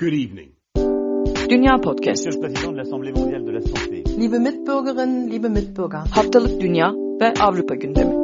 Good evening. Dünya Podcast. M.l.s. Presidente, l'Assemblee Mondiale de la Santé. Liebe Mitbürgerinnen, liebe Mitbürger. Haftalık Dünya ve Avrupa gündemi.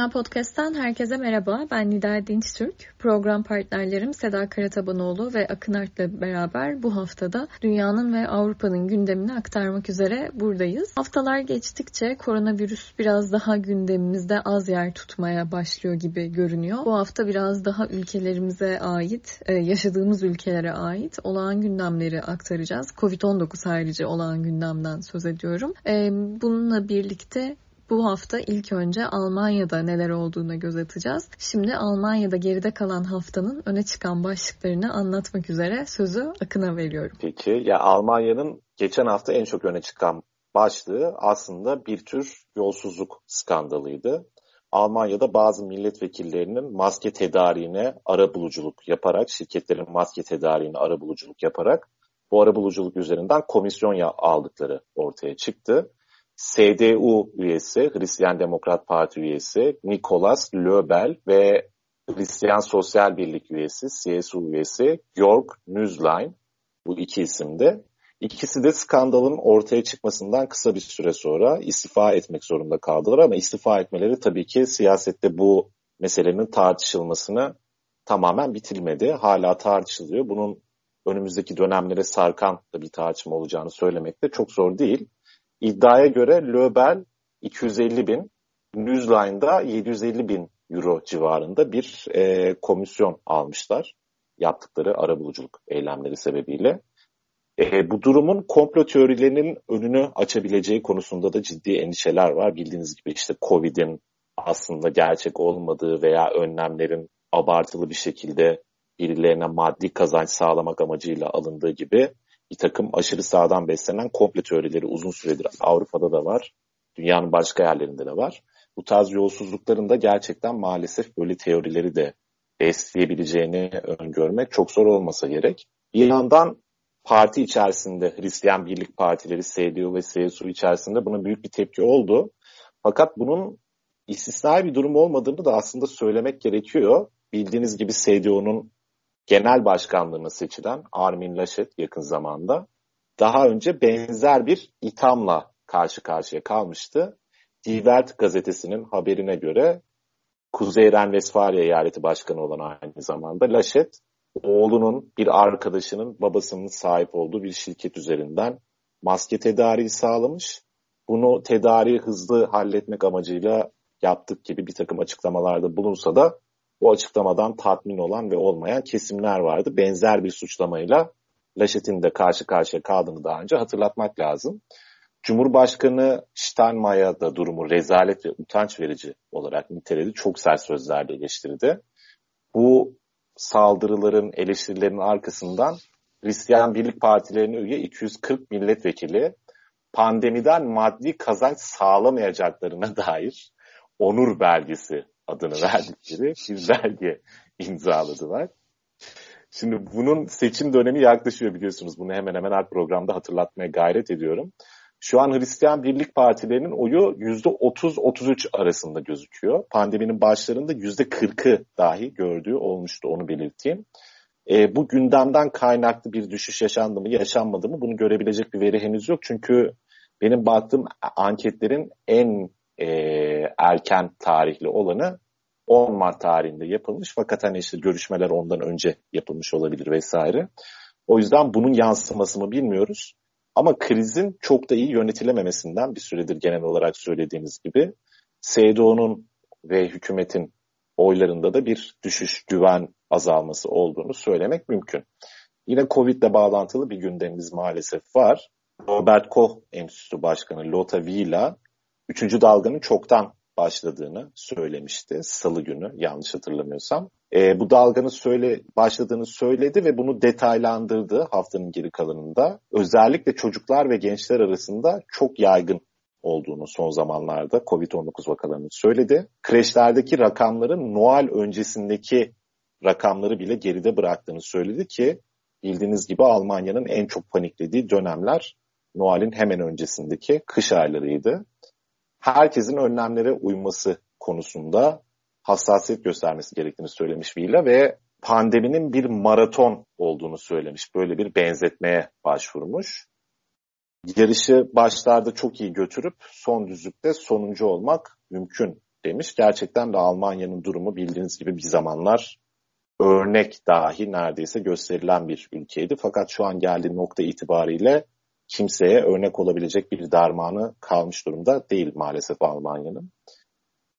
Dünya Podcast'ten herkese merhaba. Ben Nida Dinçtürk. Program partnerlerim Seda Karatabanoğlu ve Akın Art'la beraber bu haftada dünyanın ve Avrupa'nın gündemini aktarmak üzere buradayız. Haftalar geçtikçe koronavirüs biraz daha gündemimizde az yer tutmaya başlıyor gibi görünüyor. Bu hafta biraz daha ülkelerimize ait, e, yaşadığımız ülkelere ait olağan gündemleri aktaracağız. Covid-19 harici olağan gündemden söz ediyorum. E, bununla birlikte bu hafta ilk önce Almanya'da neler olduğuna göz atacağız. Şimdi Almanya'da geride kalan haftanın öne çıkan başlıklarını anlatmak üzere sözü Akın'a veriyorum. Peki ya Almanya'nın geçen hafta en çok öne çıkan başlığı aslında bir tür yolsuzluk skandalıydı. Almanya'da bazı milletvekillerinin maske tedariğine ara buluculuk yaparak, şirketlerin maske tedariğine ara buluculuk yaparak bu ara buluculuk üzerinden komisyon aldıkları ortaya çıktı. CDU üyesi, Hristiyan Demokrat Parti üyesi Nicolas Löbel ve Hristiyan Sosyal Birlik üyesi, CSU üyesi Georg Nüzlein bu iki isimde. İkisi de skandalın ortaya çıkmasından kısa bir süre sonra istifa etmek zorunda kaldılar ama istifa etmeleri tabii ki siyasette bu meselenin tartışılmasını tamamen bitirmedi. Hala tartışılıyor. Bunun önümüzdeki dönemlere sarkan da bir tartışma olacağını söylemek de çok zor değil. İddiaya göre Löbel 250 bin, Newsline'da 750 bin euro civarında bir e, komisyon almışlar yaptıkları arabuluculuk eylemleri sebebiyle. E, bu durumun komplo teorilerinin önünü açabileceği konusunda da ciddi endişeler var. Bildiğiniz gibi işte Covid'in aslında gerçek olmadığı veya önlemlerin abartılı bir şekilde birilerine maddi kazanç sağlamak amacıyla alındığı gibi bir takım aşırı sağdan beslenen komple teorileri uzun süredir Avrupa'da da var. Dünyanın başka yerlerinde de var. Bu tarz yolsuzlukların da gerçekten maalesef böyle teorileri de besleyebileceğini öngörmek çok zor olmasa gerek. Bir yandan parti içerisinde Hristiyan Birlik Partileri CDU ve CSU içerisinde buna büyük bir tepki oldu. Fakat bunun istisnai bir durum olmadığını da aslında söylemek gerekiyor. Bildiğiniz gibi CDU'nun genel başkanlığına seçilen Armin Laschet yakın zamanda daha önce benzer bir ithamla karşı karşıya kalmıştı. Die Welt gazetesinin haberine göre Kuzey Ren-Vesfalya eyaleti başkanı olan aynı zamanda Laschet oğlunun bir arkadaşının babasının sahip olduğu bir şirket üzerinden maske tedariği sağlamış. Bunu tedariği hızlı halletmek amacıyla yaptık gibi bir takım açıklamalarda bulunsa da bu açıklamadan tatmin olan ve olmayan kesimler vardı. Benzer bir suçlamayla Laşet'in de karşı karşıya kaldığını daha önce hatırlatmak lazım. Cumhurbaşkanı Steinmeier da durumu rezalet ve utanç verici olarak niteledi. Çok sert sözlerle eleştirdi. Bu saldırıların, eleştirilerin arkasından Hristiyan Birlik Partilerine üye 240 milletvekili pandemiden maddi kazanç sağlamayacaklarına dair onur belgesi adını verdikleri bir belge imzaladılar. Şimdi bunun seçim dönemi yaklaşıyor biliyorsunuz. Bunu hemen hemen her programda hatırlatmaya gayret ediyorum. Şu an Hristiyan Birlik Partilerinin oyu %30-33 arasında gözüküyor. Pandeminin başlarında %40'ı dahi gördüğü olmuştu onu belirteyim. E, bu gündemden kaynaklı bir düşüş yaşandı mı yaşanmadı mı bunu görebilecek bir veri henüz yok. Çünkü benim baktığım anketlerin en e, erken tarihli olanı 10 Mart tarihinde yapılmış. Fakat hani işte görüşmeler ondan önce yapılmış olabilir vesaire. O yüzden bunun yansıması mı bilmiyoruz. Ama krizin çok da iyi yönetilememesinden bir süredir genel olarak söylediğiniz gibi SDO'nun ve hükümetin oylarında da bir düşüş, güven azalması olduğunu söylemek mümkün. Yine Covid ile bağlantılı bir gündemimiz maalesef var. Robert Koch Enstitüsü Başkanı Lotta Vila üçüncü dalganın çoktan başladığını söylemişti salı günü yanlış hatırlamıyorsam. E, bu dalganın söyle başladığını söyledi ve bunu detaylandırdı haftanın geri kalanında. Özellikle çocuklar ve gençler arasında çok yaygın olduğunu son zamanlarda COVID-19 vakalarını söyledi. Kreşlerdeki rakamların Noel öncesindeki rakamları bile geride bıraktığını söyledi ki bildiğiniz gibi Almanya'nın en çok paniklediği dönemler Noel'in hemen öncesindeki kış aylarıydı herkesin önlemlere uyması konusunda hassasiyet göstermesi gerektiğini söylemiş Villa ve pandeminin bir maraton olduğunu söylemiş. Böyle bir benzetmeye başvurmuş. Yarışı başlarda çok iyi götürüp son düzlükte sonuncu olmak mümkün demiş. Gerçekten de Almanya'nın durumu bildiğiniz gibi bir zamanlar örnek dahi neredeyse gösterilen bir ülkeydi. Fakat şu an geldiği nokta itibariyle kimseye örnek olabilecek bir dermanı kalmış durumda değil maalesef Almanya'nın.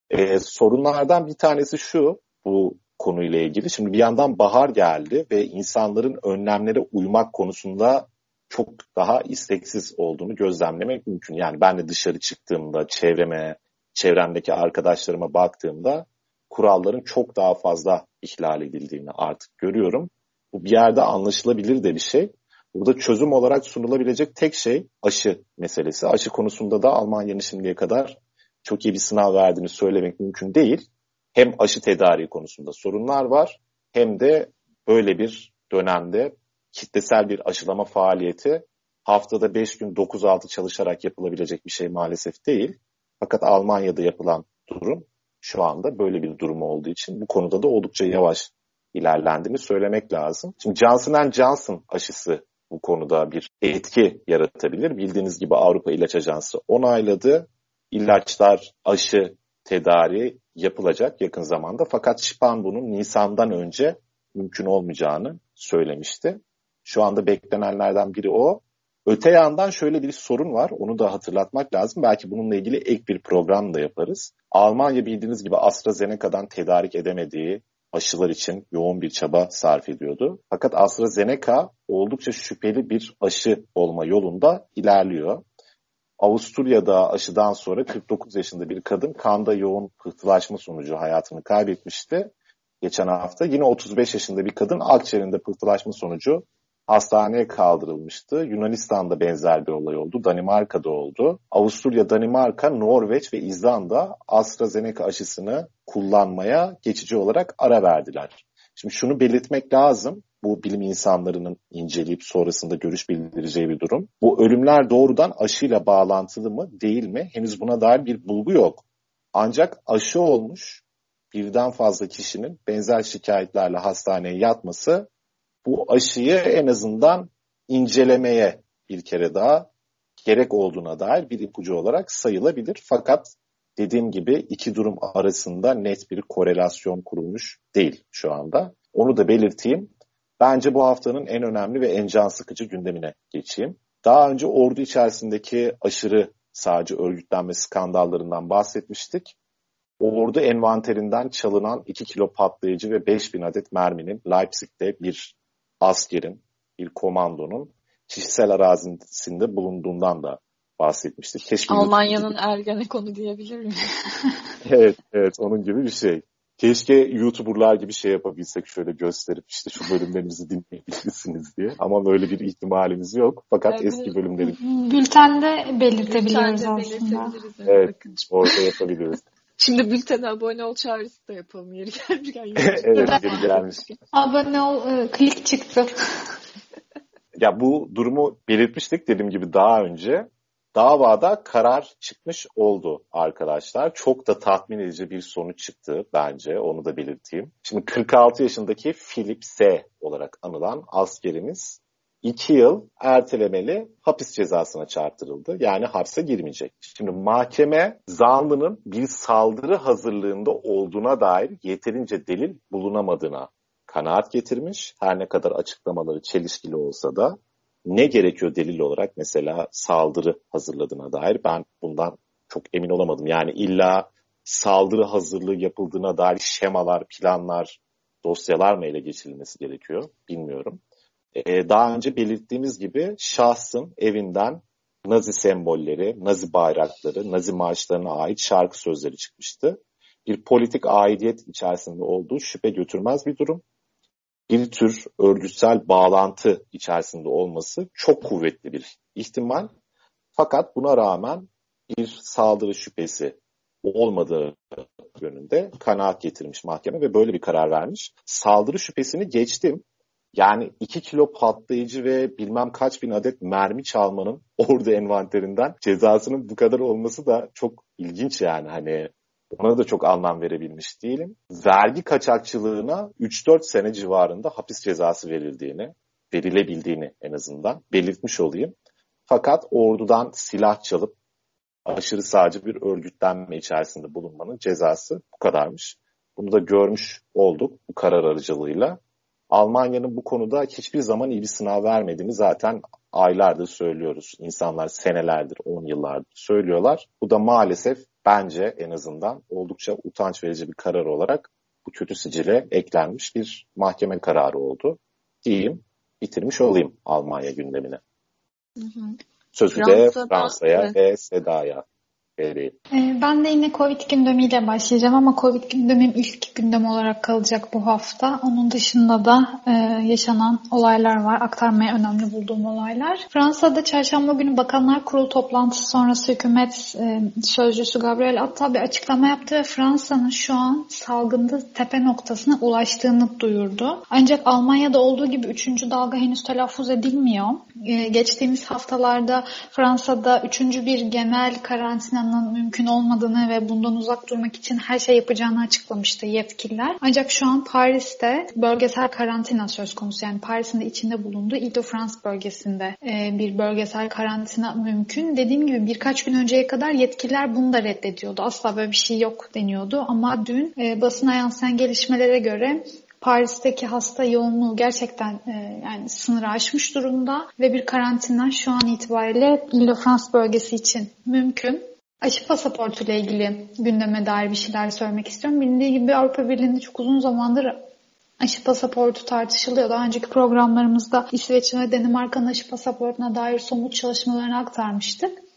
Ee, sorunlardan bir tanesi şu bu konuyla ilgili. Şimdi bir yandan bahar geldi ve insanların önlemlere uymak konusunda çok daha isteksiz olduğunu gözlemlemek mümkün. Yani ben de dışarı çıktığımda çevreme, çevremdeki arkadaşlarıma baktığımda kuralların çok daha fazla ihlal edildiğini artık görüyorum. Bu bir yerde anlaşılabilir de bir şey. Burada çözüm olarak sunulabilecek tek şey aşı meselesi. Aşı konusunda da Almanya'nın şimdiye kadar çok iyi bir sınav verdiğini söylemek mümkün değil. Hem aşı tedariği konusunda sorunlar var hem de böyle bir dönemde kitlesel bir aşılama faaliyeti haftada 5 gün 9-6 çalışarak yapılabilecek bir şey maalesef değil. Fakat Almanya'da yapılan durum şu anda böyle bir durum olduğu için bu konuda da oldukça yavaş ilerlendiğini söylemek lazım. Şimdi Johnson Johnson aşısı bu konuda bir etki yaratabilir. Bildiğiniz gibi Avrupa İlaç Ajansı onayladı. İlaçlar, aşı tedariği yapılacak yakın zamanda. Fakat Şipan bunun Nisan'dan önce mümkün olmayacağını söylemişti. Şu anda beklenenlerden biri o. Öte yandan şöyle bir sorun var. Onu da hatırlatmak lazım. Belki bununla ilgili ek bir program da yaparız. Almanya bildiğiniz gibi AstraZeneca'dan tedarik edemediği aşılar için yoğun bir çaba sarf ediyordu. Fakat AstraZeneca oldukça şüpheli bir aşı olma yolunda ilerliyor. Avusturya'da aşıdan sonra 49 yaşında bir kadın kanda yoğun pıhtılaşma sonucu hayatını kaybetmişti. Geçen hafta yine 35 yaşında bir kadın akciğerinde pıhtılaşma sonucu hastaneye kaldırılmıştı. Yunanistan'da benzer bir olay oldu. Danimarka'da oldu. Avusturya, Danimarka, Norveç ve İzlanda AstraZeneca aşısını kullanmaya geçici olarak ara verdiler. Şimdi şunu belirtmek lazım. Bu bilim insanlarının inceleyip sonrasında görüş bildireceği bir durum. Bu ölümler doğrudan aşıyla bağlantılı mı değil mi? Henüz buna dair bir bulgu yok. Ancak aşı olmuş birden fazla kişinin benzer şikayetlerle hastaneye yatması bu aşıyı en azından incelemeye bir kere daha gerek olduğuna dair bir ipucu olarak sayılabilir. Fakat dediğim gibi iki durum arasında net bir korelasyon kurulmuş değil şu anda. Onu da belirteyim. Bence bu haftanın en önemli ve en can sıkıcı gündemine geçeyim. Daha önce ordu içerisindeki aşırı sağcı örgütlenme skandallarından bahsetmiştik. Ordu envanterinden çalınan 2 kilo patlayıcı ve 5000 adet merminin Leipzig'te bir askerin, bir komandonun kişisel arazisinde bulunduğundan da bahsetmiştik. Keşke Almanya'nın Ergenekonu diyebilir miyim? evet, evet onun gibi bir şey. Keşke YouTuber'lar gibi şey yapabilsek şöyle gösterip işte şu bölümlerimizi dinleyebilirsiniz diye. Ama böyle bir ihtimalimiz yok. Fakat evet, eski bölümleri... Bültende belirtebiliyoruz Bültende aslında. Evet, orada yapabiliriz. Şimdi bültene abone ol çağrısı da yapalım yeri gelmişken. evet yeri gelmiş. Abone ol, e, klik çıktı. ya bu durumu belirtmiştik dediğim gibi daha önce. Davada karar çıkmış oldu arkadaşlar. Çok da tatmin edici bir sonuç çıktı bence onu da belirteyim. Şimdi 46 yaşındaki Philip S. olarak anılan askerimiz 2 yıl ertelemeli hapis cezasına çarptırıldı. Yani hapse girmeyecek. Şimdi mahkeme zanlının bir saldırı hazırlığında olduğuna dair yeterince delil bulunamadığına kanaat getirmiş. Her ne kadar açıklamaları çelişkili olsa da ne gerekiyor delil olarak mesela saldırı hazırladığına dair ben bundan çok emin olamadım. Yani illa saldırı hazırlığı yapıldığına dair şemalar, planlar, dosyalar mı ele geçirilmesi gerekiyor bilmiyorum. Ee, daha önce belirttiğimiz gibi şahsın evinden Nazi sembolleri, Nazi bayrakları, Nazi marşlarına ait şarkı sözleri çıkmıştı. Bir politik aidiyet içerisinde olduğu şüphe götürmez bir durum. Bir tür örgütsel bağlantı içerisinde olması çok kuvvetli bir ihtimal. Fakat buna rağmen bir saldırı şüphesi olmadığı yönünde kanaat getirmiş mahkeme ve böyle bir karar vermiş. Saldırı şüphesini geçtim. Yani 2 kilo patlayıcı ve bilmem kaç bin adet mermi çalmanın orada envanterinden cezasının bu kadar olması da çok ilginç yani hani Ona da çok anlam verebilmiş değilim. Vergi kaçakçılığına 3-4 sene civarında hapis cezası verildiğini, verilebildiğini en azından belirtmiş olayım. Fakat ordudan silah çalıp aşırı sağcı bir örgütlenme içerisinde bulunmanın cezası bu kadarmış. Bunu da görmüş olduk bu karar aracılığıyla. Almanya'nın bu konuda hiçbir zaman iyi bir sınav vermediğini zaten aylardır söylüyoruz. İnsanlar senelerdir, on yıllardır söylüyorlar. Bu da maalesef bence en azından oldukça utanç verici bir karar olarak bu kötü sicile eklenmiş bir mahkeme kararı oldu. Diyeyim, bitirmiş olayım Almanya gündemini. Hı hı. Sözü Fransa'da, de Fransa'ya evet. ve Seda'ya vereyim. Ee, ben de yine Covid gündemiyle başlayacağım ama Covid gündemim ilk gündem olarak kalacak bu hafta. Onun dışında da e, yaşanan olaylar var. Aktarmaya önemli bulduğum olaylar. Fransa'da çarşamba günü Bakanlar Kurulu toplantısı sonrası hükümet e, sözcüsü Gabriel Attal bir açıklama yaptı ve Fransa'nın şu an salgında tepe noktasına ulaştığını duyurdu. Ancak Almanya'da olduğu gibi 3. dalga henüz telaffuz edilmiyor. E, geçtiğimiz haftalarda Fransa'da 3. bir genel karantinanın yapmanın mümkün olmadığını ve bundan uzak durmak için her şey yapacağını açıklamıştı yetkililer. Ancak şu an Paris'te bölgesel karantina söz konusu. Yani Paris'in de içinde bulunduğu Ile-de-France bölgesinde e, bir bölgesel karantina mümkün. Dediğim gibi birkaç gün önceye kadar yetkililer bunu da reddediyordu. Asla böyle bir şey yok deniyordu. Ama dün e, basına yansıyan gelişmelere göre Paris'teki hasta yoğunluğu gerçekten e, yani sınırı aşmış durumda ve bir karantina şu an itibariyle Ile-de-France bölgesi için mümkün. Aşı pasaportu ile ilgili gündeme dair bir şeyler söylemek istiyorum. Bilindiği gibi Avrupa Birliği'nde çok uzun zamandır aşı pasaportu tartışılıyor. Daha önceki programlarımızda İsveç'in ve Danimarka'nın aşı pasaportuna dair somut çalışmalarını aktarmıştık.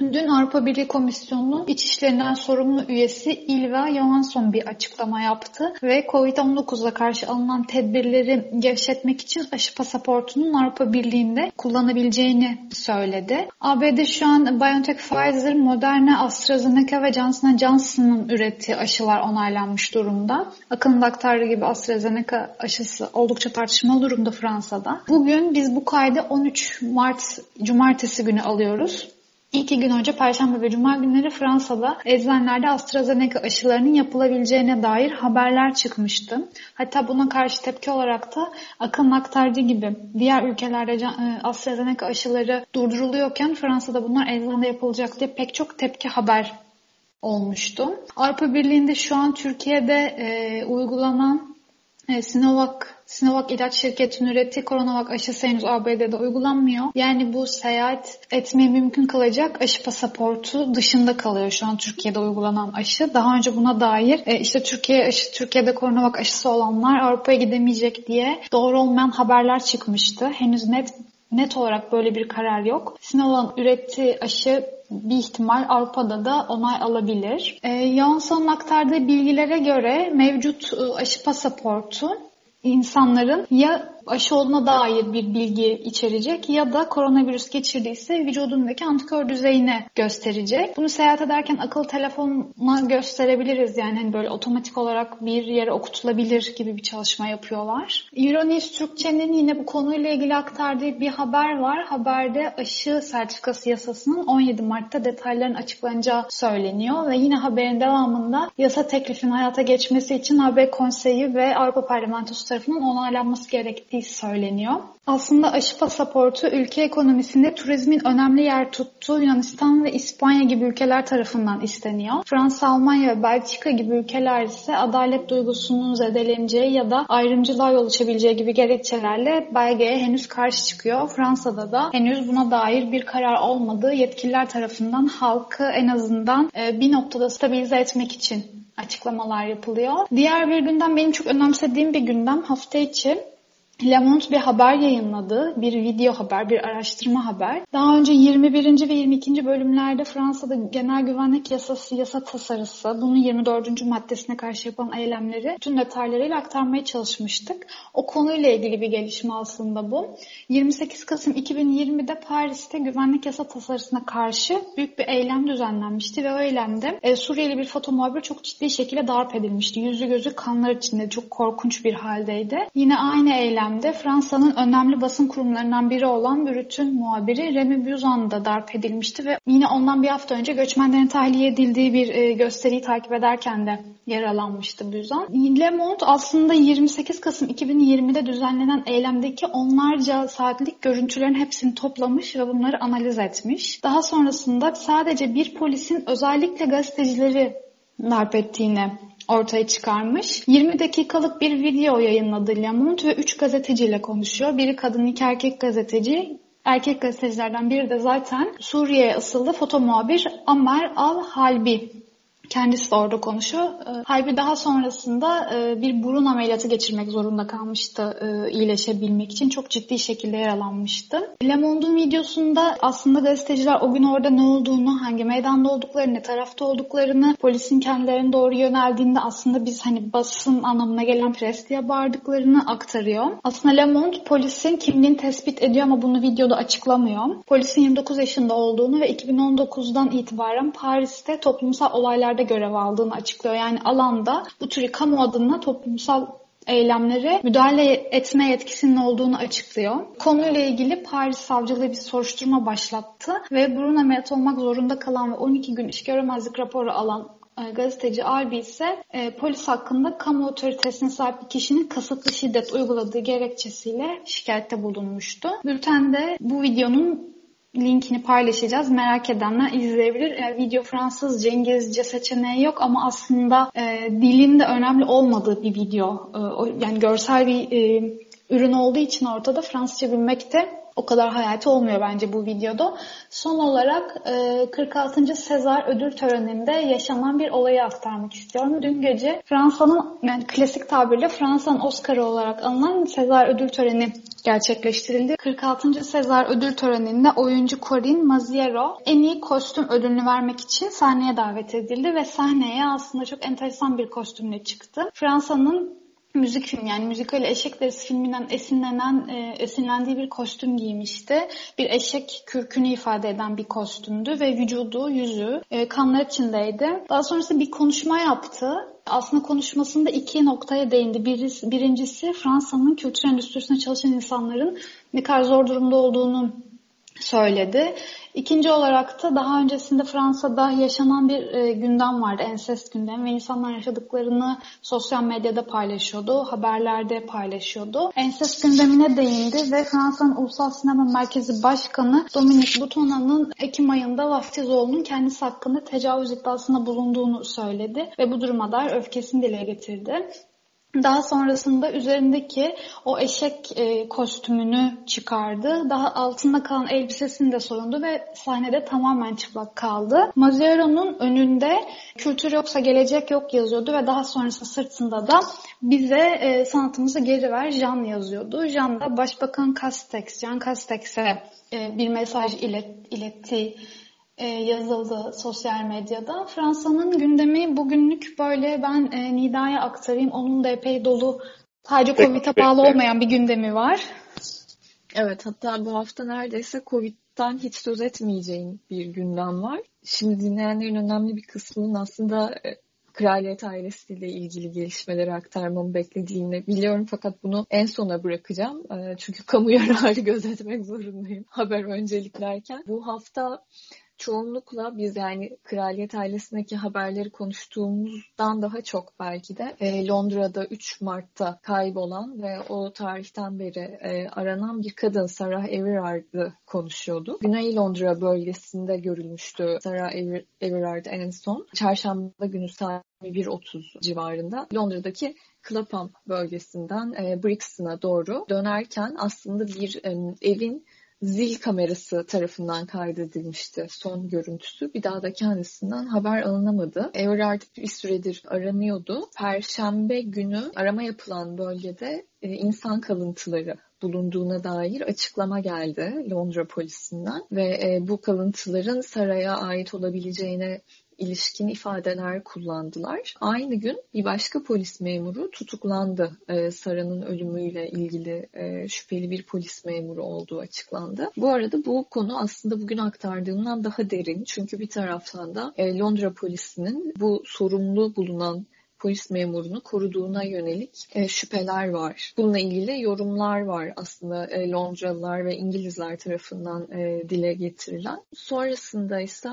Dün Avrupa Birliği Komisyonu'nun iç işlerinden sorumlu üyesi Ilva Johansson bir açıklama yaptı ve COVID-19'a karşı alınan tedbirleri gevşetmek için aşı pasaportunun Avrupa Birliği'nde kullanabileceğini söyledi. ABD şu an BioNTech, Pfizer, Moderna, AstraZeneca ve Johnson Johnson'ın ürettiği aşılar onaylanmış durumda. Akın'ın aktardığı gibi AstraZeneca aşısı oldukça tartışmalı durumda Fransa'da. Bugün biz bu kaydı 13 Mart Cumartesi günü alıyoruz. İki gün önce Perşembe ve Cuma günleri Fransa'da eczanelerde AstraZeneca aşılarının yapılabileceğine dair haberler çıkmıştı. Hatta buna karşı tepki olarak da Akın aktardığı gibi diğer ülkelerde e, AstraZeneca aşıları durduruluyorken Fransa'da bunlar eczanede yapılacak diye pek çok tepki haber olmuştu. Avrupa Birliği'nde şu an Türkiye'de e, uygulanan Sinovac Sinovac ilaç şirketinin ürettiği koronavac aşısı henüz ABD'de uygulanmıyor. Yani bu seyahat etmeyi mümkün kılacak aşı pasaportu dışında kalıyor şu an Türkiye'de uygulanan aşı. Daha önce buna dair e, işte Türkiye aşı, Türkiye'de koronavac aşısı olanlar Avrupa'ya gidemeyecek diye doğru olmayan haberler çıkmıştı. Henüz net net olarak böyle bir karar yok. Sinovac'ın ürettiği aşı bir ihtimal Avrupa'da da onay alabilir. E, Johnson'un aktardığı bilgilere göre mevcut e, aşı pasaportu insanların ya aşı olduğuna dair bir bilgi içerecek ya da koronavirüs geçirdiyse vücudundaki antikor düzeyini gösterecek. Bunu seyahat ederken akıllı telefonla gösterebiliriz. Yani hani böyle otomatik olarak bir yere okutulabilir gibi bir çalışma yapıyorlar. Euronews Türkçe'nin yine bu konuyla ilgili aktardığı bir haber var. Haberde aşı sertifikası yasasının 17 Mart'ta detayların açıklanacağı söyleniyor ve yine haberin devamında yasa teklifinin hayata geçmesi için AB Konseyi ve Avrupa Parlamentosu tarafından onaylanması gerektiği gerektiği söyleniyor. Aslında aşı pasaportu ülke ekonomisinde turizmin önemli yer tuttuğu Yunanistan ve İspanya gibi ülkeler tarafından isteniyor. Fransa, Almanya ve Belçika gibi ülkeler ise adalet duygusunun zedeleneceği ya da ayrımcılığa yol açabileceği gibi gerekçelerle belgeye henüz karşı çıkıyor. Fransa'da da henüz buna dair bir karar olmadığı yetkililer tarafından halkı en azından e, bir noktada stabilize etmek için açıklamalar yapılıyor. Diğer bir gündem benim çok önemsediğim bir gündem hafta içi Le Monde bir haber yayınladı. Bir video haber, bir araştırma haber. Daha önce 21. ve 22. bölümlerde Fransa'da genel güvenlik yasası, yasa tasarısı, bunun 24. maddesine karşı yapılan eylemleri tüm detaylarıyla aktarmaya çalışmıştık. O konuyla ilgili bir gelişme aslında bu. 28 Kasım 2020'de Paris'te güvenlik yasa tasarısına karşı büyük bir eylem düzenlenmişti ve o eylemde e, Suriyeli bir foto muhabir çok ciddi şekilde darp edilmişti. Yüzü gözü kanlar içinde çok korkunç bir haldeydi. Yine aynı eylem dönemde Fransa'nın önemli basın kurumlarından biri olan Brüt'ün muhabiri Remy Buzan da darp edilmişti ve yine ondan bir hafta önce göçmenlerin tahliye edildiği bir e, gösteriyi takip ederken de yaralanmıştı Buzan. Le Monde aslında 28 Kasım 2020'de düzenlenen eylemdeki onlarca saatlik görüntülerin hepsini toplamış ve bunları analiz etmiş. Daha sonrasında sadece bir polisin özellikle gazetecileri darp ettiğini ortaya çıkarmış. 20 dakikalık bir video yayınladı Le Monde ve 3 gazeteciyle konuşuyor. Biri kadın, iki erkek gazeteci. Erkek gazetecilerden biri de zaten Suriye'ye asıldı foto muhabir Amer Al-Halbi. Kendisi de orada konuşuyor. Ee, Halbi daha sonrasında e, bir burun ameliyatı geçirmek zorunda kalmıştı e, iyileşebilmek için. Çok ciddi şekilde yaralanmıştı. Le Monde'un videosunda aslında gazeteciler o gün orada ne olduğunu, hangi meydanda olduklarını, ne tarafta olduklarını, polisin kendilerine doğru yöneldiğinde aslında biz hani basın anlamına gelen pres diye bağırdıklarını aktarıyor. Aslında Le Monde polisin kimliğini tespit ediyor ama bunu videoda açıklamıyor. Polisin 29 yaşında olduğunu ve 2019'dan itibaren Paris'te toplumsal olaylar eylemlerde görev aldığını açıklıyor. Yani alanda bu tür kamu adına toplumsal eylemlere müdahale etme yetkisinin olduğunu açıklıyor. Konuyla ilgili Paris Savcılığı bir soruşturma başlattı ve burun ameliyatı olmak zorunda kalan ve 12 gün iş göremezlik raporu alan e, gazeteci Albi ise e, polis hakkında kamu otoritesine sahip bir kişinin kasıtlı şiddet uyguladığı gerekçesiyle şikayette bulunmuştu. Bültende bu videonun linkini paylaşacağız. Merak edenler izleyebilir. E, video Fransızca, İngilizce seçeneği yok ama aslında e, dilin de önemli olmadığı bir video. E, o, yani görsel bir e, ürün olduğu için ortada Fransızca bilmek de o kadar hayati olmuyor bence bu videoda. Son olarak 46. E, Sezar ödül töreninde yaşanan bir olayı aktarmak istiyorum. Dün gece Fransa'nın yani klasik tabirle Fransa'nın Oscar'ı olarak anılan Sezar ödül töreni gerçekleştirildi. 46. Sezar ödül töreninde oyuncu Corinne Maziero en iyi kostüm ödülünü vermek için sahneye davet edildi ve sahneye aslında çok enteresan bir kostümle çıktı. Fransa'nın müzik film yani müzikal eşek derisi filminden esinlenen e, esinlendiği bir kostüm giymişti. Bir eşek kürkünü ifade eden bir kostümdü ve vücudu, yüzü e, kanlar içindeydi. Daha sonrasında bir konuşma yaptı. Aslında konuşmasında iki noktaya değindi. Birisi, birincisi Fransa'nın kültür endüstrisinde çalışan insanların ne kadar zor durumda olduğunu söyledi. İkinci olarak da daha öncesinde Fransa'da yaşanan bir e, gündem vardı, ensest gündemi ve insanlar yaşadıklarını sosyal medyada paylaşıyordu, haberlerde paylaşıyordu. Ensest gündemine değindi ve Fransa'nın Ulusal Sinema Merkezi Başkanı Dominique Boutona'nın Ekim ayında vaftiz oğlunun kendisi hakkında tecavüz iddiasında bulunduğunu söyledi ve bu duruma dair öfkesini dile getirdi. Daha sonrasında üzerindeki o eşek e, kostümünü çıkardı. Daha altında kalan elbisesini de soyundu ve sahnede tamamen çıplak kaldı. Maziero'nun önünde kültür yoksa gelecek yok yazıyordu ve daha sonrasında sırtında da bize e, sanatımızı geri ver Jean yazıyordu. Jean da Başbakan Castex, Jean Castex'e e, bir mesaj ilet, iletti e, yazıldı sosyal medyada. Fransa'nın gündemi bugünlük böyle ben e, Nida'ya aktarayım. Onun da epey dolu sadece Covid'e bağlı olmayan bir gündemi var. Evet hatta bu hafta neredeyse Covid'den hiç söz etmeyeceğim bir gündem var. Şimdi dinleyenlerin önemli bir kısmının aslında e, kraliyet ailesiyle ilgili gelişmeleri aktarmamı beklediğini biliyorum fakat bunu en sona bırakacağım. Çünkü kamu yararı gözetmek zorundayım haber önceliklerken. Bu hafta çoğunlukla biz yani kraliyet ailesindeki haberleri konuştuğumuzdan daha çok belki de e, Londra'da 3 Mart'ta kaybolan ve o tarihten beri e, aranan bir kadın Sarah Everard'ı konuşuyordu. Güney Londra bölgesinde görülmüştü Sarah Everard en son. Çarşamba günü saat 1.30 civarında Londra'daki Clapham bölgesinden e, Brixton'a doğru dönerken aslında bir e, evin zil kamerası tarafından kaydedilmişti son görüntüsü. Bir daha da kendisinden haber alınamadı. Everard bir süredir aranıyordu. Perşembe günü arama yapılan bölgede e, insan kalıntıları bulunduğuna dair açıklama geldi Londra polisinden ve e, bu kalıntıların saraya ait olabileceğine ilişkin ifadeler kullandılar. Aynı gün bir başka polis memuru tutuklandı. Ee, Sara'nın ölümüyle ilgili e, şüpheli bir polis memuru olduğu açıklandı. Bu arada bu konu aslında bugün aktardığımdan daha derin. Çünkü bir taraftan da e, Londra polisinin bu sorumlu bulunan polis memurunu koruduğuna yönelik e, şüpheler var. Bununla ilgili yorumlar var aslında e, Londralılar ve İngilizler tarafından e, dile getirilen. Sonrasında ise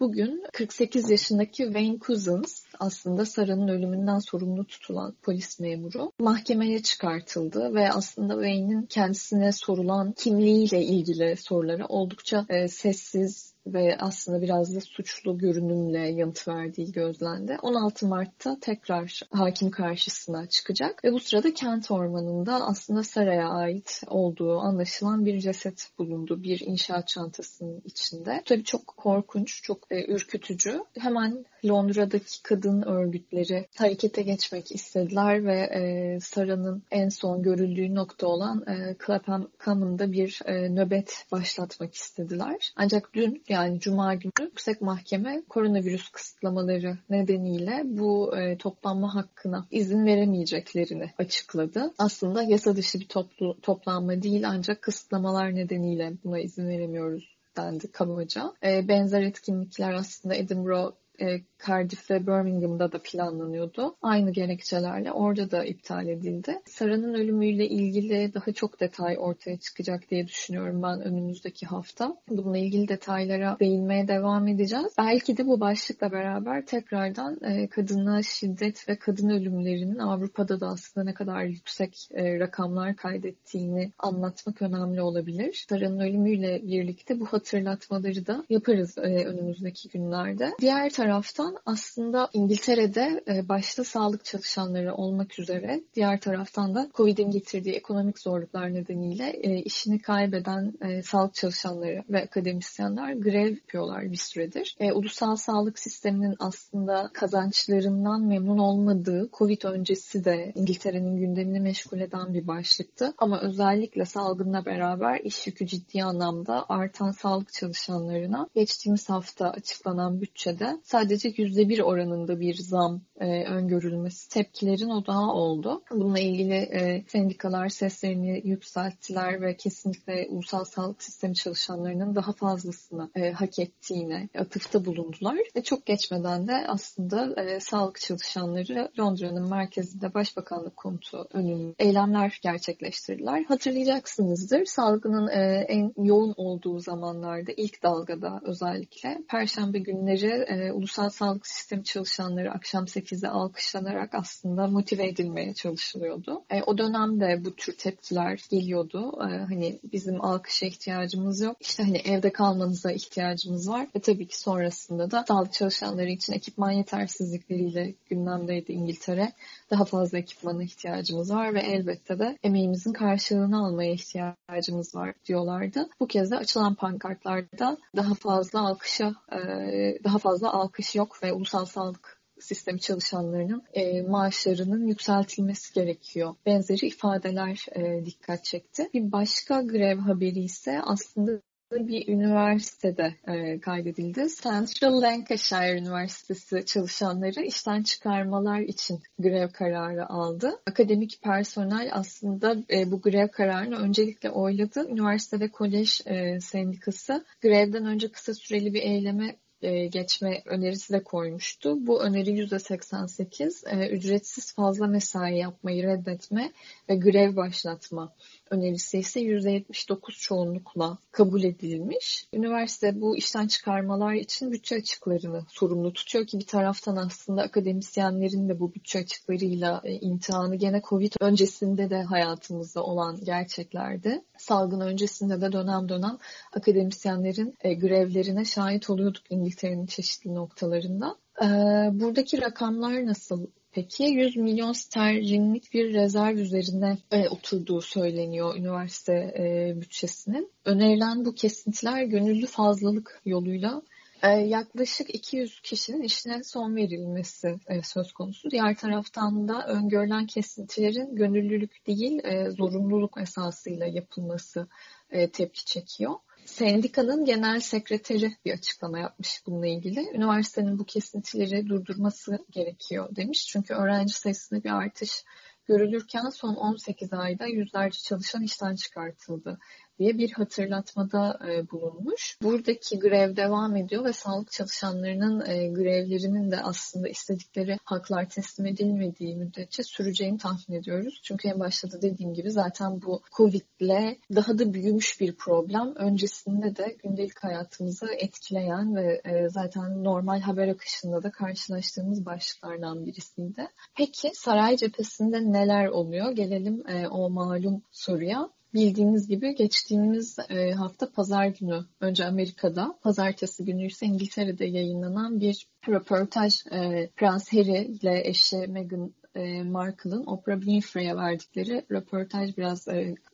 Bugün 48 yaşındaki Wayne Couzens aslında Sarah'ın ölümünden sorumlu tutulan polis memuru mahkemeye çıkartıldı ve aslında Wayne'in kendisine sorulan kimliğiyle ilgili sorulara oldukça e, sessiz ve aslında biraz da suçlu görünümle yanıt verdiği gözlendi. 16 Mart'ta tekrar hakim karşısına çıkacak ve bu sırada kent ormanında aslında Saray'a ait olduğu anlaşılan bir ceset bulundu. Bir inşaat çantasının içinde. Tabii çok korkunç, çok e, ürkütücü. Hemen Londra'daki kadın örgütleri harekete geçmek istediler ve e, Sarah'ın en son görüldüğü nokta olan e, Clapham Common'da bir e, nöbet başlatmak istediler. Ancak dün yani Cuma günü Yüksek Mahkeme koronavirüs kısıtlamaları nedeniyle bu e, toplanma hakkına izin veremeyeceklerini açıkladı. Aslında yasa dışı bir toplu, toplanma değil ancak kısıtlamalar nedeniyle buna izin veremiyoruz dendi kabaca. E, benzer etkinlikler aslında Edinburgh e, Cardiff ve Birmingham'da da planlanıyordu. Aynı gerekçelerle orada da iptal edildi. Sara'nın ölümüyle ilgili daha çok detay ortaya çıkacak diye düşünüyorum ben önümüzdeki hafta. Bununla ilgili detaylara değinmeye devam edeceğiz. Belki de bu başlıkla beraber tekrardan e, kadına şiddet ve kadın ölümlerinin Avrupa'da da aslında ne kadar yüksek e, rakamlar kaydettiğini anlatmak önemli olabilir. Sara'nın ölümüyle birlikte bu hatırlatmaları da yaparız e, önümüzdeki günlerde. Diğer taraftan aslında İngiltere'de e, başta sağlık çalışanları olmak üzere diğer taraftan da Covid'in getirdiği ekonomik zorluklar nedeniyle e, işini kaybeden e, sağlık çalışanları ve akademisyenler grev yapıyorlar bir süredir. Ulusal sağlık sisteminin aslında kazançlarından memnun olmadığı Covid öncesi de İngiltere'nin gündemini meşgul eden bir başlıktı. Ama özellikle salgınla beraber iş yükü ciddi anlamda artan sağlık çalışanlarına geçtiğimiz hafta açıklanan bütçede sadece %1 oranında bir zam e, öngörülmesi tepkilerin odağı oldu. Bununla ilgili e, sendikalar seslerini yükselttiler ve kesinlikle ulusal sağlık sistemi çalışanlarının daha fazlasını e, hak ettiğine atıfta bulundular. Ve çok geçmeden de aslında e, sağlık çalışanları Londra'nın merkezinde Başbakanlık konutu önünde eylemler gerçekleştirdiler. Hatırlayacaksınızdır salgının e, en yoğun olduğu zamanlarda ilk dalgada özellikle Perşembe günleri e, ulusal sağlık sağlık sistemi çalışanları akşam 8'de alkışlanarak aslında motive edilmeye çalışılıyordu. E, o dönemde bu tür tepkiler geliyordu. E, hani bizim alkışa ihtiyacımız yok. İşte hani evde kalmanıza ihtiyacımız var. Ve tabii ki sonrasında da sağlık çalışanları için ekipman yetersizlikleriyle gündemdeydi İngiltere. Daha fazla ekipmana ihtiyacımız var ve elbette de emeğimizin karşılığını almaya ihtiyacımız var diyorlardı. Bu kez de açılan pankartlarda daha fazla alkışa, e, daha fazla alkış yok ve ulusal sağlık sistemi çalışanlarının e, maaşlarının yükseltilmesi gerekiyor. Benzeri ifadeler e, dikkat çekti. Bir başka grev haberi ise aslında bir üniversitede e, kaydedildi. Central Lancashire Üniversitesi çalışanları işten çıkarmalar için grev kararı aldı. Akademik personel aslında e, bu grev kararını öncelikle oyladı. Üniversite ve kolej e, sendikası grevden önce kısa süreli bir eyleme e, geçme önerisi de koymuştu. Bu öneri %88 e, ücretsiz fazla mesai yapmayı reddetme ve grev başlatma önerisi ise %79 çoğunlukla kabul edilmiş. Üniversite bu işten çıkarmalar için bütçe açıklarını sorumlu tutuyor ki bir taraftan aslında akademisyenlerin de bu bütçe açıklarıyla e, imtihanı gene Covid öncesinde de hayatımızda olan gerçeklerdi. Salgın öncesinde de dönem dönem akademisyenlerin e, grevlerine şahit oluyorduk İngiltere'nin çeşitli noktalarında. Buradaki rakamlar nasıl Peki 100 milyon sterlinlik bir rezerv üzerine e, oturduğu söyleniyor üniversite e, bütçesinin. Önerilen bu kesintiler gönüllü fazlalık yoluyla e, yaklaşık 200 kişinin işine son verilmesi e, söz konusu. Diğer taraftan da öngörülen kesintilerin gönüllülük değil e, zorunluluk esasıyla yapılması tepki çekiyor. Sendikanın genel sekreteri bir açıklama yapmış bununla ilgili. Üniversitenin bu kesintileri durdurması gerekiyor demiş. Çünkü öğrenci sayısında bir artış görülürken son 18 ayda yüzlerce çalışan işten çıkartıldı diye bir hatırlatmada e, bulunmuş. Buradaki grev devam ediyor ve sağlık çalışanlarının e, grevlerinin de aslında istedikleri haklar teslim edilmediği müddetçe süreceğini tahmin ediyoruz. Çünkü en başta da dediğim gibi zaten bu Covid'le daha da büyümüş bir problem. Öncesinde de gündelik hayatımızı etkileyen ve e, zaten normal haber akışında da karşılaştığımız başlıklardan birisiydi. Peki saray cephesinde neler oluyor? Gelelim o malum soruya. Bildiğiniz gibi geçtiğimiz e, hafta pazar günü önce Amerika'da, pazartesi günü ise İngiltere'de yayınlanan bir röportaj e, Prens Harry ile eşi Meghan e, Markle'ın Oprah Winfrey'e verdikleri röportaj biraz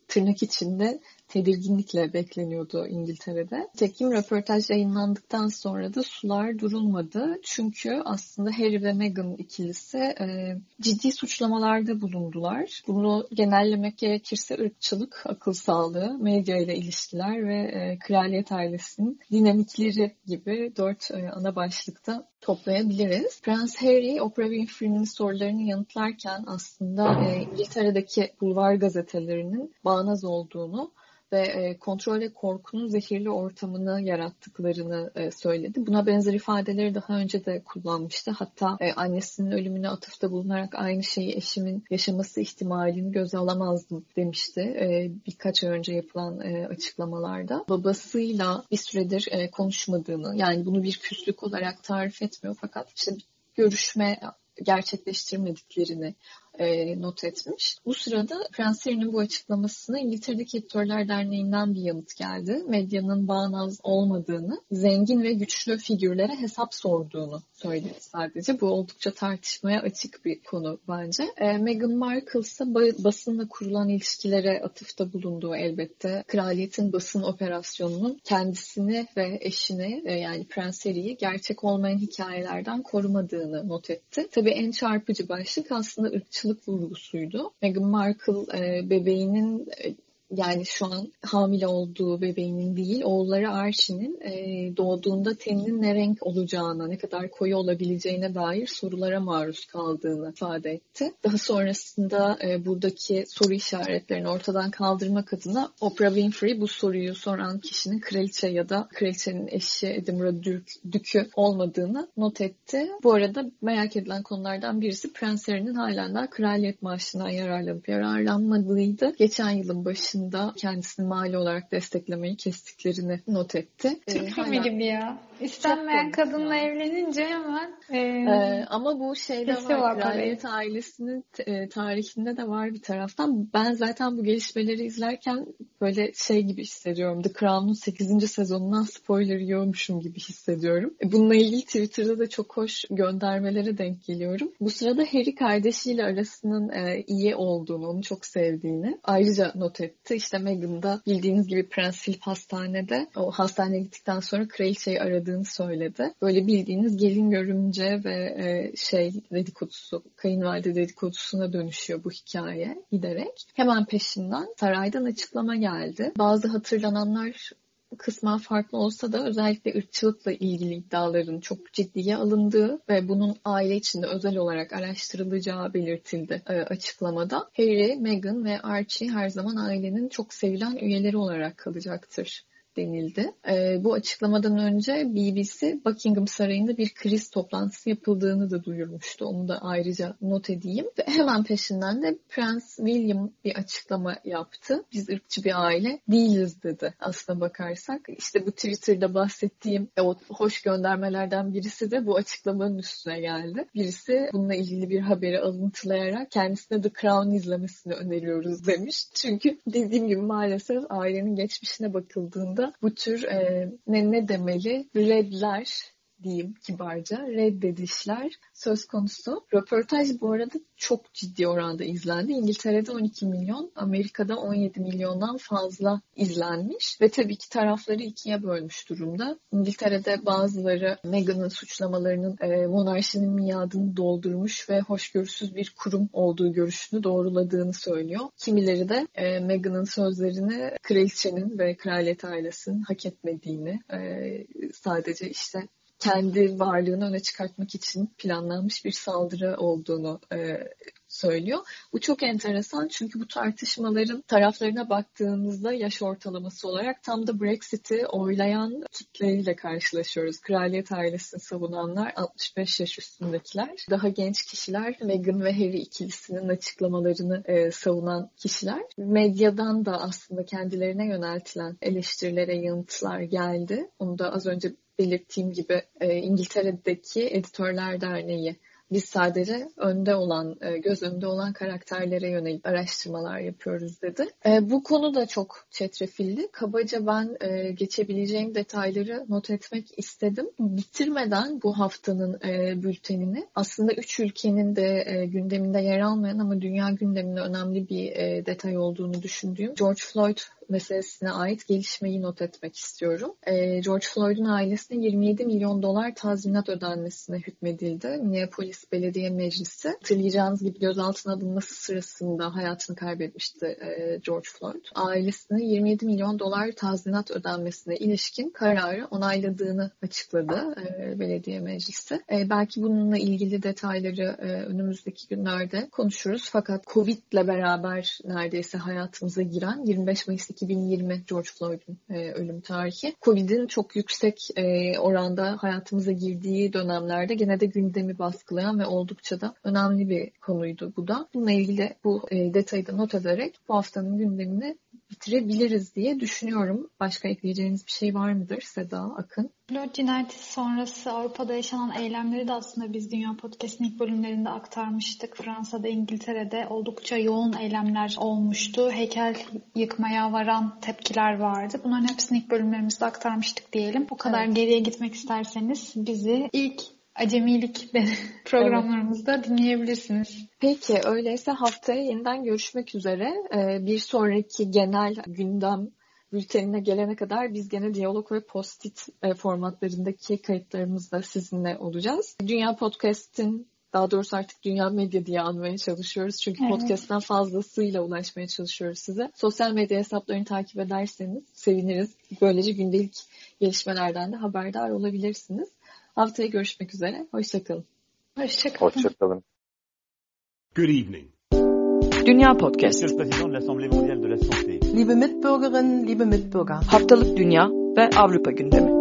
tırnak içinde tedirginlikle bekleniyordu İngiltere'de. Tekim röportaj yayınlandıktan sonra da sular durulmadı. Çünkü aslında Harry ve Meghan ikilisi e, ciddi suçlamalarda bulundular. Bunu genellemek gerekirse ırkçılık, akıl sağlığı, medya ile ilişkiler ve e, kraliyet ailesinin dinamikleri gibi dört e, ana başlıkta toplayabiliriz. Prens Harry, Oprah Winfrey'nin sorularını yanıtlarken aslında e, İngiltere'deki bulvar gazetelerinin bağnaz olduğunu ve e, kontrol ve korkunun zehirli ortamını yarattıklarını e, söyledi. Buna benzer ifadeleri daha önce de kullanmıştı. Hatta e, annesinin ölümüne atıfta bulunarak aynı şeyi eşimin yaşaması ihtimalini göze alamazdım demişti. E, birkaç ay önce yapılan e, açıklamalarda. Babasıyla bir süredir e, konuşmadığını yani bunu bir küslük olarak tarif etmiyor fakat işte görüşme gerçekleştirmediklerini e, not etmiş. Bu sırada Prens Harry'nin bu açıklamasına İngiltere'deki Editörler Derneği'nden bir yanıt geldi. Medyanın bağnaz olmadığını, zengin ve güçlü figürlere hesap sorduğunu söyledi sadece. Bu oldukça tartışmaya açık bir konu bence. E, Meghan Markle ise basınla kurulan ilişkilere atıfta bulunduğu elbette. Kraliyetin basın operasyonunun kendisini ve eşini e, yani Prens Harry'i gerçek olmayan hikayelerden korumadığını not etti. Tabii en çarpıcı başlık aslında ırkçılık ırkçılık vurgusuydu. Meghan Markle e, bebeğinin e, yani şu an hamile olduğu bebeğinin değil, oğulları Archie'nin e, doğduğunda teninin ne renk olacağına, ne kadar koyu olabileceğine dair sorulara maruz kaldığını ifade etti. Daha sonrasında e, buradaki soru işaretlerini ortadan kaldırmak adına Oprah Winfrey bu soruyu soran kişinin kraliçe ya da kraliçenin eşi Edinburgh Dükü olmadığını not etti. Bu arada merak edilen konulardan birisi Prens Harry'nin halen daha kraliyet maaşından yararlanıp yararlanmadığıydı. Geçen yılın başında dışında kendisini mali olarak desteklemeyi kestiklerini not etti. Türk ee, filmi gibi ya. İstenmeyen kadınla yani. evlenince hemen e, ee, ama bu şeyde var, var kraliyet ailesinin e, tarihinde de var bir taraftan. Ben zaten bu gelişmeleri izlerken böyle şey gibi hissediyorum. The Crown'un 8. sezonundan spoiler yiyormuşum gibi hissediyorum. E, bununla ilgili Twitter'da da çok hoş göndermelere denk geliyorum. Bu sırada Harry kardeşiyle arasının e, iyi olduğunu, onu çok sevdiğini ayrıca not etti. İşte Meghan da bildiğiniz gibi Prens Philip hastanede o hastaneye gittikten sonra kraliçeyi aradığını söyledi. Böyle bildiğiniz gelin görümce ve e, şey dedikodusu, kayınvalide dedikodusuna dönüşüyor bu hikaye giderek. Hemen peşinden saraydan açıklama geldi. Bazı hatırlananlar kısmen farklı olsa da özellikle ırkçılıkla ilgili iddiaların çok ciddiye alındığı ve bunun aile içinde özel olarak araştırılacağı belirtildi e, açıklamada. Harry, Meghan ve Archie her zaman ailenin çok sevilen üyeleri olarak kalacaktır denildi. E, bu açıklamadan önce BBC Buckingham Sarayı'nda bir kriz toplantısı yapıldığını da duyurmuştu. Onu da ayrıca not edeyim. Ve hemen peşinden de Prens William bir açıklama yaptı. Biz ırkçı bir aile değiliz dedi aslına bakarsak. İşte bu Twitter'da bahsettiğim o hoş göndermelerden birisi de bu açıklamanın üstüne geldi. Birisi bununla ilgili bir haberi alıntılayarak kendisine The Crown izlemesini öneriyoruz demiş. Çünkü dediğim gibi maalesef ailenin geçmişine bakıldığında bu tür e, ne, ne demeli? Redler diyeyim kibarca reddedişler söz konusu. Röportaj bu arada çok ciddi oranda izlendi. İngiltere'de 12 milyon, Amerika'da 17 milyondan fazla izlenmiş ve tabii ki tarafları ikiye bölmüş durumda. İngiltere'de bazıları Meghan'ın suçlamalarının e, monarşinin miadını doldurmuş ve hoşgörüsüz bir kurum olduğu görüşünü doğruladığını söylüyor. Kimileri de e, Meghan'ın sözlerini kraliçenin ve kraliyet ailesinin hak etmediğini e, sadece işte kendi varlığını öne çıkartmak için planlanmış bir saldırı olduğunu e, söylüyor. Bu çok enteresan çünkü bu tartışmaların taraflarına baktığımızda yaş ortalaması olarak tam da Brexit'i oylayan kitleyle karşılaşıyoruz. Kraliyet ailesini savunanlar 65 yaş üstündekiler. Daha genç kişiler Meghan ve Harry ikilisinin açıklamalarını e, savunan kişiler. Medyadan da aslında kendilerine yöneltilen eleştirilere yanıtlar geldi. Onu da az önce belirttiğim gibi e, İngiltere'deki Editörler Derneği biz sadece önde olan, e, göz önünde olan karakterlere yönelik araştırmalar yapıyoruz dedi. E, bu konu da çok çetrefilli. Kabaca ben e, geçebileceğim detayları not etmek istedim. Bitirmeden bu haftanın bültenini aslında üç ülkenin de gündeminde yer almayan ama dünya gündeminde önemli bir detay olduğunu düşündüğüm George Floyd meselesine ait gelişmeyi not etmek istiyorum. E, George Floyd'un ailesine 27 milyon dolar tazminat ödenmesine hükmedildi. Minneapolis Belediye Meclisi hatırlayacağınız gibi gözaltına alınması sırasında hayatını kaybetmişti e, George Floyd. Ailesine 27 milyon dolar tazminat ödenmesine ilişkin kararı onayladığını açıkladı e, belediye meclisi. E, belki bununla ilgili detayları önümüzdeki günlerde konuşuruz. Fakat Covid ile beraber neredeyse hayatımıza giren 25 Mayıs 2020 George Floyd'un e, ölüm tarihi. Covid'in çok yüksek e, oranda hayatımıza girdiği dönemlerde gene de gündemi baskılayan ve oldukça da önemli bir konuydu bu da. Bununla ilgili bu e, detayı da not ederek bu haftanın gündemini bitirebiliriz diye düşünüyorum. Başka ekleyeceğiniz bir şey var mıdır Seda Akın? Floyd cinayeti sonrası Avrupa'da yaşanan eylemleri de aslında biz Dünya Podcast'ın ilk bölümlerinde aktarmıştık. Fransa'da, İngiltere'de oldukça yoğun eylemler olmuştu. Heykel yıkmaya varan tepkiler vardı. Bunların hepsini ilk bölümlerimizde aktarmıştık diyelim. O kadar evet. geriye gitmek isterseniz bizi ilk acemilik programlarımızda evet. dinleyebilirsiniz. Peki öyleyse haftaya yeniden görüşmek üzere. Ee, bir sonraki genel gündem bültenine gelene kadar biz gene diyalog ve post-it e, formatlarındaki kayıtlarımızda sizinle olacağız. Dünya Podcast'in daha doğrusu artık dünya medya diye anmaya çalışıyoruz. Çünkü evet. podcast'ten fazlasıyla ulaşmaya çalışıyoruz size. Sosyal medya hesaplarını takip ederseniz seviniriz. Böylece gündelik gelişmelerden de haberdar olabilirsiniz. Haftaya görüşmek üzere. Hoşçakalın. Hoşçakalın. Hoşçakalın. Good evening. Dünya Podcast. Liebe Mitbürgerinnen, liebe Mitbürger. Haftalık Dünya ve Avrupa gündemi.